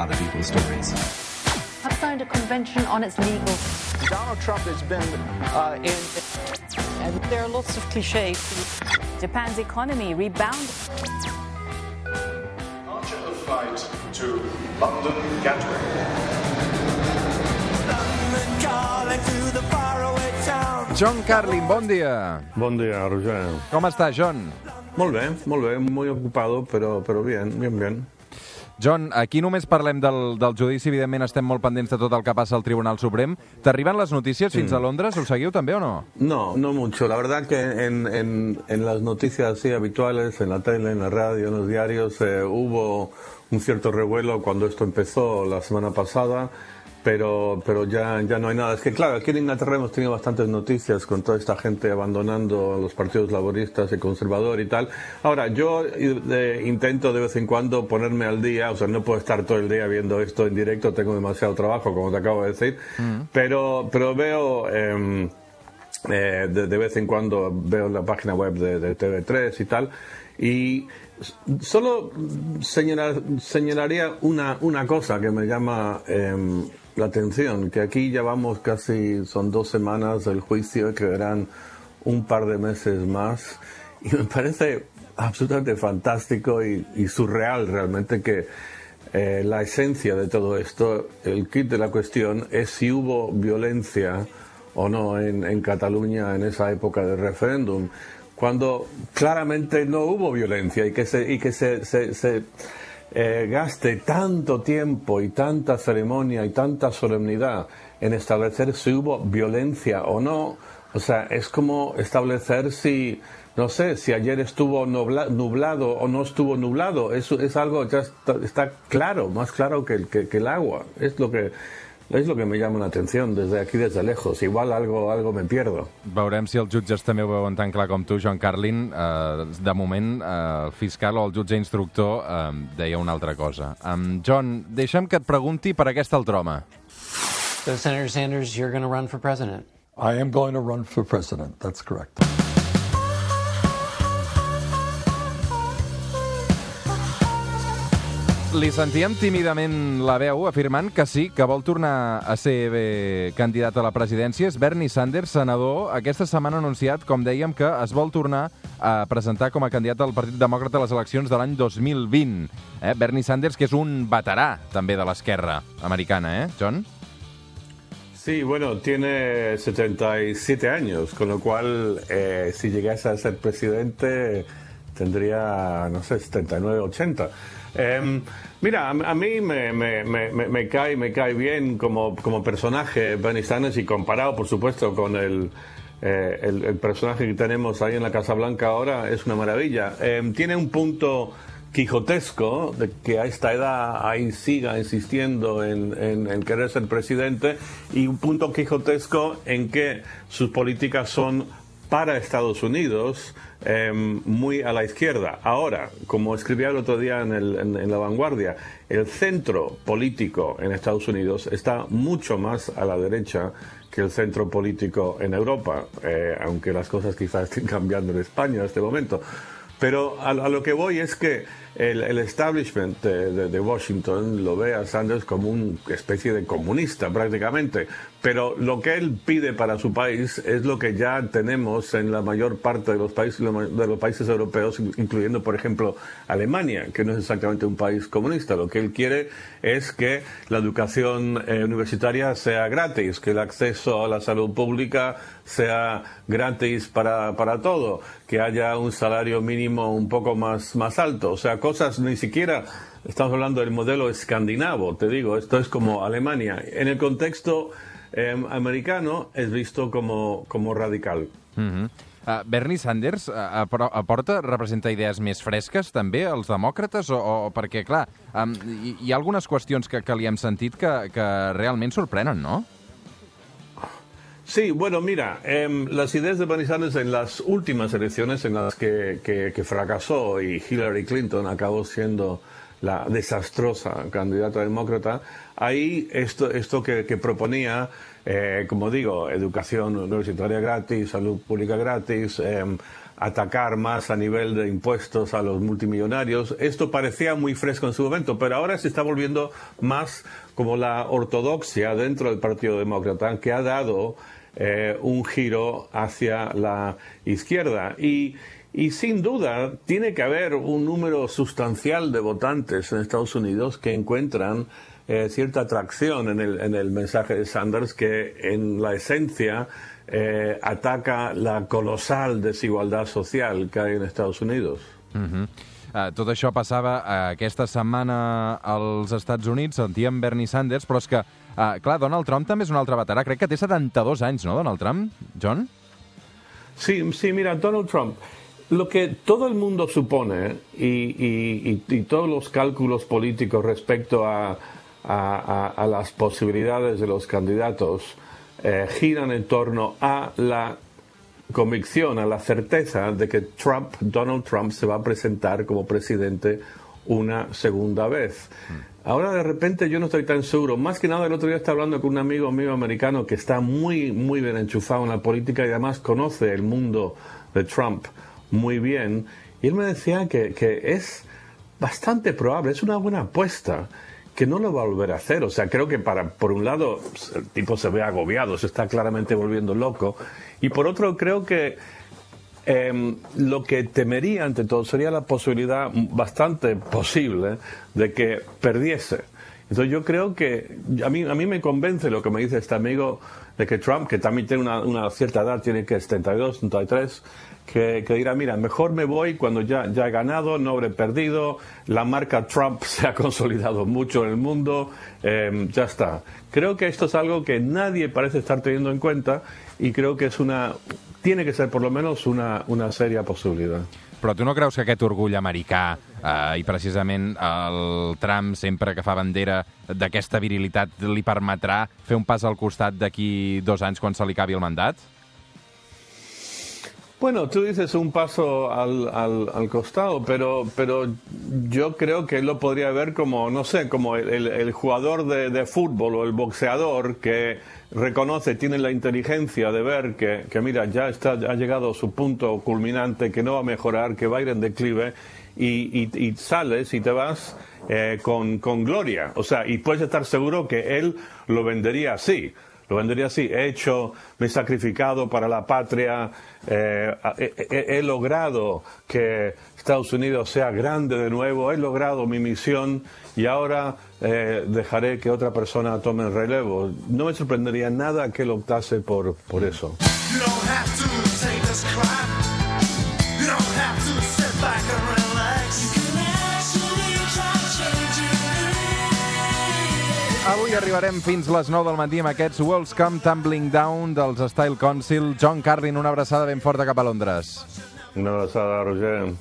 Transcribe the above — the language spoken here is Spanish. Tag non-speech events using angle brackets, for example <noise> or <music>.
other people's stories. Have signed a convention on its legal. Donald Trump has been uh, in. And there are lots of cliches. Japan's economy rebounded. Departure of flight to London Gatwick. John Carlin, bon dia. Bon dia, Roger. Com està, John? Molt bé, molt bé, muy ocupado, però, però bien, bien, bien. John, aquí només parlem del, del judici, evidentment estem molt pendents de tot el que passa al Tribunal Suprem. T'arriben les notícies fins a Londres? Ho seguiu també o no? No, no mucho. La verdad que en, en, en las noticias así habituales, en la tele, en la radio, en los diarios, eh, hubo un cierto revuelo cuando esto empezó la semana pasada. Pero, pero ya, ya no hay nada. Es que, claro, aquí en Inglaterra hemos tenido bastantes noticias con toda esta gente abandonando los partidos laboristas y conservador y tal. Ahora, yo eh, intento de vez en cuando ponerme al día, o sea, no puedo estar todo el día viendo esto en directo, tengo demasiado trabajo, como te acabo de decir, pero, pero veo... em, eh, de, de vez en cuando veo la página web de, de TV3 y tal, y solo señalar, señalaría una, una cosa que me llama em, la atención, que aquí ya vamos casi, son dos semanas del juicio, que verán un par de meses más, y me parece absolutamente fantástico y, y surreal realmente que eh, la esencia de todo esto, el kit de la cuestión, es si hubo violencia o no en, en Cataluña en esa época del referéndum, cuando claramente no hubo violencia y que se, y que se, se- se, eh, gaste tanto tiempo y tanta ceremonia y tanta solemnidad en establecer si hubo violencia o no. O sea, es como establecer si, no sé, si ayer estuvo nubla- nublado o no estuvo nublado. Eso es algo ya está, claro, más claro que, que el agua. Es lo que es lo que me llama la atención desde aquí, desde lejos. Igual algo, algo me pierdo. Veurem si els jutges també ho veuen tan clar com tu, John Carlin. Uh, de moment, uh, el fiscal o el jutge instructor uh, deia una altra cosa. Um, John, deixa'm que et pregunti per aquest altre home. So, Senator Sanders, you're going to run for president. I am going to run for president. That's correct. Li sentíem tímidament la veu afirmant que sí, que vol tornar a ser bé, candidat a la presidència. És Bernie Sanders, senador. Aquesta setmana ha anunciat, com dèiem, que es vol tornar a presentar com a candidat al Partit Demòcrata a les eleccions de l'any 2020. Eh? Bernie Sanders, que és un veterà també de l'esquerra americana, eh, John? Sí, bueno, tiene 77 años, con lo cual, eh, si llegase a ser presidente, tendría, no sé, 79, 80. Em, mira, a, a mí me, me- me- me- cae, me cae bien como, como personaje Bernie Sanders y comparado, por supuesto, con el, eh, el, el personaje que tenemos ahí en la Casa Blanca ahora, es una maravilla. Em, tiene un punto quijotesco de que a esta edad ahí siga insistiendo en, en- en querer ser presidente y un punto quijotesco en que sus políticas son para Estados Unidos eh, muy a la izquierda. Ahora, como escribía el otro día en, el- en- La Vanguardia, el centro político en Estados Unidos está mucho más a la derecha que el centro político en Europa, eh, aunque las cosas quizás estén <laughs> cambiando en España en este momento. Pero a, lo que voy es que el, establishment de, Washington lo ve a Sanders como una especie de comunista prácticamente. Pero lo que él pide para su país es lo que ya tenemos en la mayor parte de los países, de los países europeos, incluyendo, por ejemplo, Alemania, que no es exactamente un país comunista. Lo que él quiere es que la educación eh, universitaria sea gratis, que el acceso a la salud pública sea gratis para, para todo, que haya un salario mínimo un poco más, más alto. O sea, cosas ni siquiera estamos hablando del modelo escandinavo, te digo, esto es como Alemania. En el contexto eh, americano es visto como, como radical. Uh, Bernie Sanders uh, apro- aporta, representa idees més fresques també als demòcrates? O, o perquè, clar, um, hi, hi ha algunes qüestions que, que li hem sentit que, que realment sorprenen, no? Sí, bueno, mira, em, las ideas de Bernie Sanders en las últimas elecciones en las que, que- fracasó y Hillary Clinton acabó siendo la desastrosa candidata demócrata, ahí esto, esto que, que proponía, eh, como digo, educación universitaria gratis, salud pública gratis, em, atacar más a nivel de impuestos a los multimillonarios. Esto parecía muy fresco en su momento, pero ahora se está volviendo más como la ortodoxia dentro del Partido Demócrata, que ha dado eh, un giro hacia la izquierda. Y, y sin duda tiene que haber un número sustancial de votantes en Estados Unidos que encuentran eh, cierta atracción en el, en el mensaje de Sanders que en la esencia eh, ataca la colosal desigualdad social que hay en Estados Unidos. Uh -huh. uh, tot això passava uh, aquesta setmana als Estats Bernie Sanders, però és que, uh, clar, Donald Trump també és un altre veterà. Crec que té 72 anys, no, Donald Trump? John? Sí, sí, mira, Donald Trump. Lo que todo el mundo supone y, todos los cálculos políticos respecto a, las posibilidades de los candidatos eh, giran en torno a la convicción, a la certeza de que Trump, Donald Trump, se va a presentar como presidente una segunda vez. Ahora de repente yo no estoy tan seguro. Más que nada el otro día estaba hablando con un amigo mío americano que está muy, muy bien enchufado en la política y además conoce el mundo de Trump muy bien. Y él me decía que, que es bastante probable, es una buena apuesta que no lo va a volver a hacer. O sea, creo que para, por un lado, el tipo se ve agobiado, se está claramente volviendo loco. Y por otro, creo que eh, lo que temería ante todo sería la posibilidad bastante posible de que perdiese. Entonces yo creo que a mí, a mí me convence lo que me dice este amigo de que Trump, que también tiene una, cierta edad, tiene que 72, 73, que, que, dirá, mira, mejor me voy cuando ya, ya he ganado, no habré perdido, la marca Trump <laughs> se ha consolidado mucho en el mundo, eh, ya está. Creo que esto es algo que nadie parece estar teniendo en cuenta y creo que es una, tiene que ser por lo menos una, una seria possibilitat. Però tu no creus que aquest orgull americà eh, i precisament el Trump sempre que fa bandera d'aquesta virilitat li permetrà fer un pas al costat d'aquí dos anys quan se li acabi el mandat? Bueno, tú dices un paso al, al, al, costado, pero, pero yo creo que él lo podría ver como, no sé, como el, el, jugador de, de, fútbol o el boxeador que reconoce, tiene la inteligencia de ver que, que, mira, ya está, ha llegado a su punto culminante, que no va a mejorar, que va a ir en declive, y, y, y sales y te vas eh, con, con gloria. O sea, y puedes estar seguro que él lo vendería así lo vendería así, he hecho, me he sacrificado para la patria, eh, he, logrado que Estados Unidos sea grande de nuevo, he logrado mi misión y ahora eh, dejaré que otra persona tome el relevo. No me sorprendería nada que él optase por, por eso. Avui arribarem fins les 9 del matí amb aquests World's Come Tumbling Down dels Style Council. John Carlin, una abraçada ben forta cap a Londres. Una abraçada, Roger.